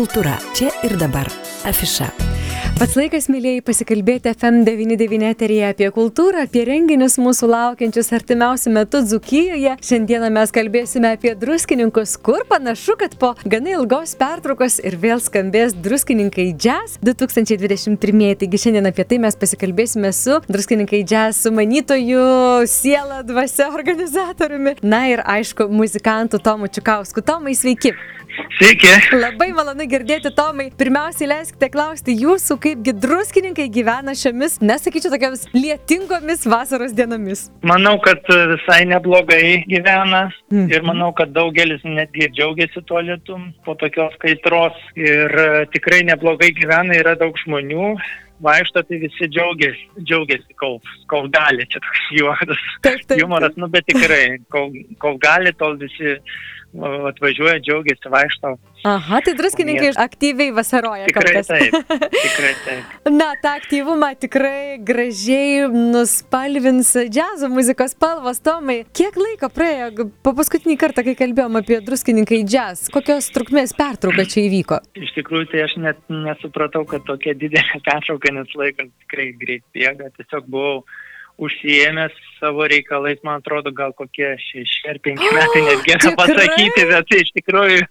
Kultūra čia ir dabar. Afiša. Pats laikas, mėlyjei, pasikalbėti FM99 eteryje apie kultūrą, apie renginius mūsų laukiančius artimiausių metų Dzukijoje. Šiandieną mes kalbėsime apie druskininkus, kur panašu, kad po gana ilgos pertraukos ir vėl skambės druskininkai jazz 2023. Taigi šiandien apie tai mes pasikalbėsime su druskininkai jazz sumanytoju, siela dvasia organizatoriumi. Na ir aišku, muzikantu Tomu Čiukausku. Tomai, sveiki. Sveiki. Labai malonu girdėti, Tomai. Pirmiausiai leiskite klausti jūsų, kaipgi druskininkai gyvena šiomis, nesakyčiau, tokiamis lietingomis vasaros dienomis. Manau, kad visai neblogai gyvena Mhm. ir manau, kad daugelis netgi džiaugiasi tuo lietum po tokios kaitros ir e, tikrai neblogai gyvena, yra daug žmonių. Vaikšto, tai visi džiaugiasi, džiaugiasi kol, kol gali, čia toks juokas, Taip, taip. humoras, nu bet tikrai, kol, kol gali, tol visi atvažiuoja, džiaugiasi, vaikšto. Aha, tai druskininkai aktyviai vasaroja. Tikrai kas. taip, tikrai taip. Na, tą aktyvumą tikrai gražiai nuspalvins džiazo muzikos spalvos, Tomai. Kiek laiko praėjo po paskutinį kartą, kai kalbėjom apie druskininkai jazz? Kokios trukmės pertrauka čia įvyko? Iš tikrųjų, tai aš net nesupratau, kad tokia didelė pertrauka, nes laikas tikrai greit bėga. Tiesiog buvau užsiemęs savo reikalais, man atrodo, gal kokie šeši ar penki metai, net tikrai? pasakyti, bet tai iš tikrųjų,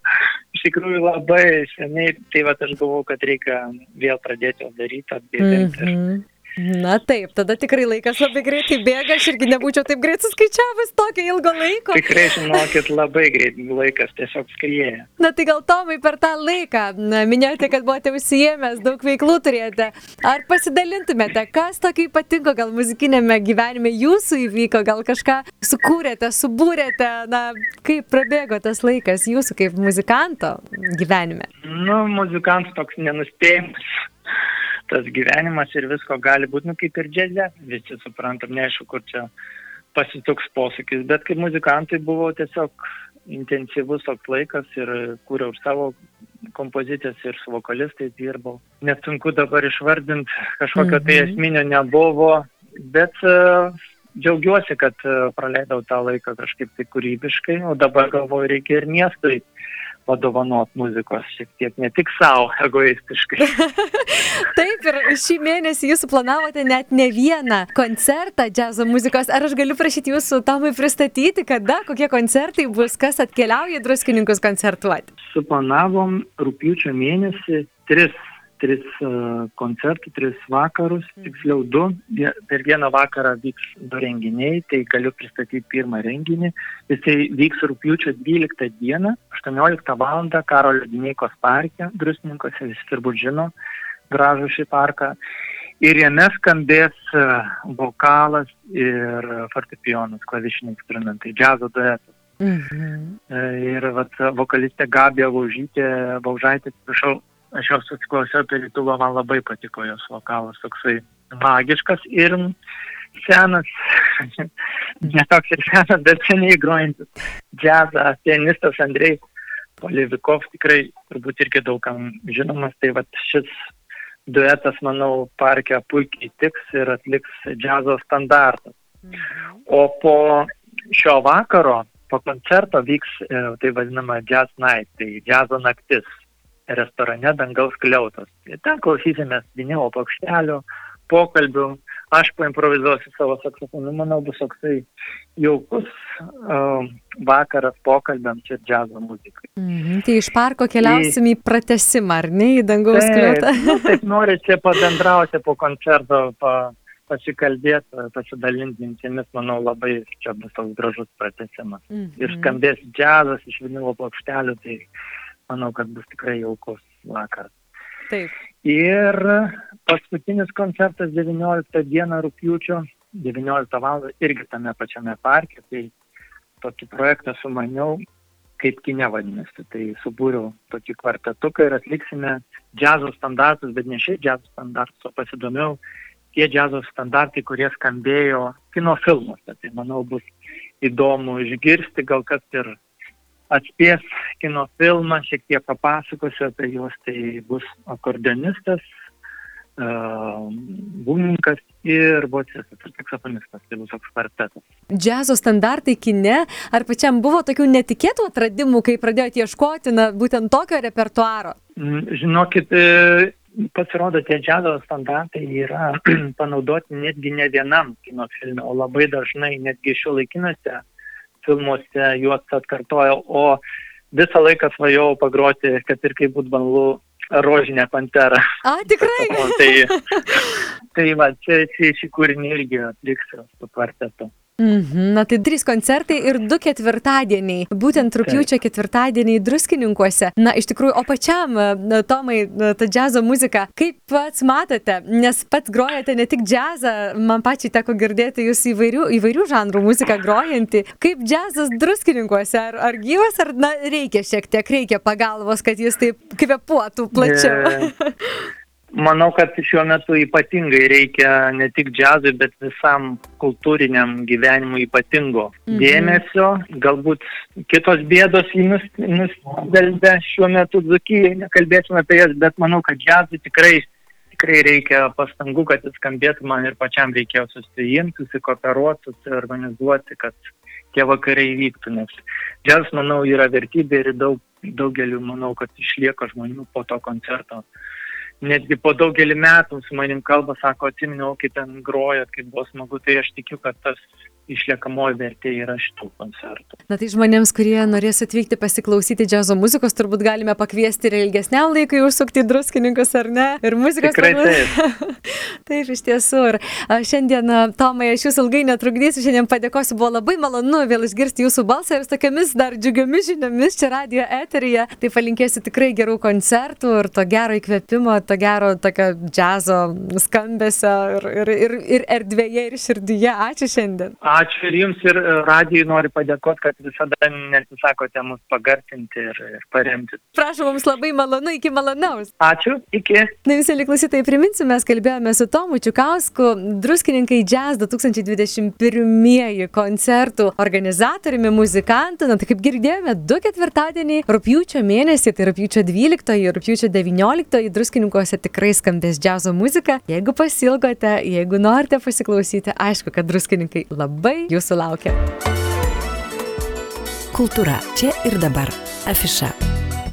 iš tikrųjų labai seniai, tai va aš galvoju, kad reikia vėl pradėti daryti, atbėgti. Mm Mhm. Na taip, tada tikrai laikas labai greitai bėga, aš irgi nebūčiau taip greit suskaičiavus tokio ilgo laiko. Tikrai, žinokit, labai greit laikas tiesiog skrieja. Na tai gal Tomai per tą laiką, na, minėjote, kad buvote užsijėmęs, daug veiklų turėjote. Ar pasidalintumėte, kas tokio ypatingo gal muzikinėme gyvenime jūsų įvyko, gal kažką sukūrėte, subūrėte, na, kaip prabėgo tas laikas jūsų kaip muzikanto gyvenime? Nu, muzikantas toks nenuspėjimas. Tas gyvenimas ir visko gali būti, nu, kaip ir džiaze. Visi suprantam, neaišku, kur čia pasituks posūkis, bet kaip muzikantai buvo tiesiog intensyvus toks laikas ir kūriau savo kompozicijas ir su vokalistais dirbau. Net sunku dabar išvardinti, kažkokio tai Mhm. esminio nebuvo, bet uh, džiaugiuosi, kad uh, praleidau tą laiką kažkaip tai kūrybiškai, o dabar galvoju, reikia ir miestui padovanot muzikos šiek tiek, ne tik savo egoistiškai. Taip, ir šį mėnesį jūs planavote net ne vieną koncertą džiazo muzikos. Ar aš galiu prašyti jūsų Tomai pristatyti, kada, kokie koncertai bus, kas atkeliauja druskininkus koncertuoti? Suplanavom rūpiučio mėnesį tris, tris uh, koncertų, tris vakarus, tiksliau du. Per vieną vakarą vyks du renginiai, tai galiu pristatyti pirmą renginį. Jisai vyks rūpiučio 12 dieną, 18 val. Karolio Dineikos parke, druskininkose, visi turbūt žino gražų šį parką. Ir jame skambės e, vokalas ir fortepijonas, klavišiniai instrumentai, džiazo duetas. Mhm. E, Ir vat, vokalistė Gabija Vaužytė, Vaužaitė, atsiprašau, aš jos atsiklausiau per rytuvą, man labai patiko jos vokalas, toksai magiškas ir senas, ne toks ir senas, bet seniai grojantis. Džiazą, pianistas Andrei Polivikov, tikrai turbūt irgi daugam žinomas, tai vat šis duetas, manau, parke puikiai tiks ir atliks džiazo standartą. O po šio vakaro, po koncerto vyks e, tai vadinama Jazz Night, tai džiazo naktis restorane Dangaus kliautos. Ir ten klausysimės vinilo plokštelio, pokalbių, aš paimprovizuosiu savo saksofonu, manau, bus toksai jaukus uh, vakaras pokalbiams ir džiazo muzikai. Mhm. Tai iš parko keliausim į pratesimą, ar ne, į dangaus kliūtą? nu, taip norite pabendrauti po koncerto, pa, pasikalbėti, pasidalinti mintimis, manau, labai čia bus toks gražus pratesimas. Ir Mhm. skambės džiazas iš vinilo plokštelių, tai manau, kad bus tikrai jaukus vakaras. Taip. Ir paskutinis koncertas 19 dieną rūpjūčio, 19 val. irgi tame pačiame parke, tai tokį projektą sumaniau, kaip kine vadinasi. Tai subūriau tokį kvartetuką ir atliksime džiazo standartus, bet ne šiaip džiazo standartus, o pasidomėjau tie džiazo standartai, kurie skambėjo kino filmuose. Tai manau bus įdomu išgirsti, gal kas ir atspės kino filmą, šiek tiek papasakosiu apie juos, tai bus akordeonistas, būgnininkas ir bocistas, ir saksofonistas, tai bus toks kvartetas. Džiazo standartai kine, ar pačiam buvo tokių netikėtų atradimų, kai pradėjote ieškoti, na, būtent tokio repertuaro? Mm, Žinokit, e, pasirodo, tie džiazo standartai yra panaudoti netgi ne vienam kino filme, o labai dažnai netgi šio laikinose filmuose juos atkartoja, o visą laiką svajojau pagroti, kad ir kaip būt banlu, rožinę panterą. A, tikrai. Tai, tai va, čia, čia šį kūrinį irgi atliksiu su kvartetu. Mhm, na tai trys koncertai ir du ketvirtadieniai, būtent rūpjūčio ketvirtadieniai druskininkuose. Na iš tikrųjų, o pačiam, na, Tomai, na, ta džiazo muzika, kaip pats matote, nes pats grojate ne tik džiazą, man pačiai teko girdėti jūs įvairių, įvairių žanrų muziką grojantį. Kaip džiazas druskininkuose, ar, ar gyvas, ar na, reikia šiek tiek, reikia pagalbos, kad jis taip kvepuotų plačiau. E, Manau, kad šiuo metu ypatingai reikia ne tik džiazui, bet visam kultūriniam gyvenimui ypatingo Mhm. dėmesio. Galbūt kitos bėdos jį nus- nusdelbė šiuo metu Dzukijai, nekalbėsime apie jas, bet manau, kad džiazui tikrai, tikrai reikia pastangų, kad jis skambėtų. Man ir pačiam reikėjo susijimti, susikooperuoti, susiorganizuoti, kad tie vakarai vyktų, nes džiazas, manau, yra vertybė ir daug, daugeliu, manau, kad išlieka žmonių po to koncerto netgi po daugelį metų su manim kalba, sako, atsiminiau, kaip ten grojat, kaip buvo smagu, tai aš tikiu, kad tas išliekamoji vertė yra šitų koncertų. Na tai žmonėms, kurie norės atvykti pasiklausyti džiazo muzikos, turbūt galime pakviesti ir ilgesniam laikui užsukti druskininkus, ar ne? Ir muzikos. Tikrai turbūt- taip, iš tiesų. Ir a, šiandien, Tomai, aš jūs ilgai netrukdysiu, šiandien padėkosiu, buvo labai malonu vėl išgirsti jūsų balsą ir tokiamis dar džiugiomis žiniomis čia radio eteryje. Tai palinkėsiu tikrai gerų koncertų ir to gero įkvėpimo, to gero tokio džiazo skambesio ir, ir, ir, ir erdvėje, ir širdyje. Ačiū šiandien. Ačiū ir jums ir e, radijai noriu padėkoti, kad visada nesisakote mus pagarsinti ir, ir paremti. Prašau, mums labai malonu, iki malonaus. Ačiū, iki. Na, visi liklausytai priminsiu, mes kalbėjome su Tomu Čiukausku, druskininkai Jazz 2021 koncertų organizatoriumi, muzikantu. Na, tai kaip girdėjome, du ketvirtadieniai, rūpjūčio mėnesį, tai rūpjūčio 12 ir rūpjūčio 19 druskininkuose tikrai skambės džiazo muzika. Jeigu pasilgote, jeigu norite pasiklausyti, aišku, kad druskininkai labai jūsų laukia. Kultūra čia ir dabar. Afiša.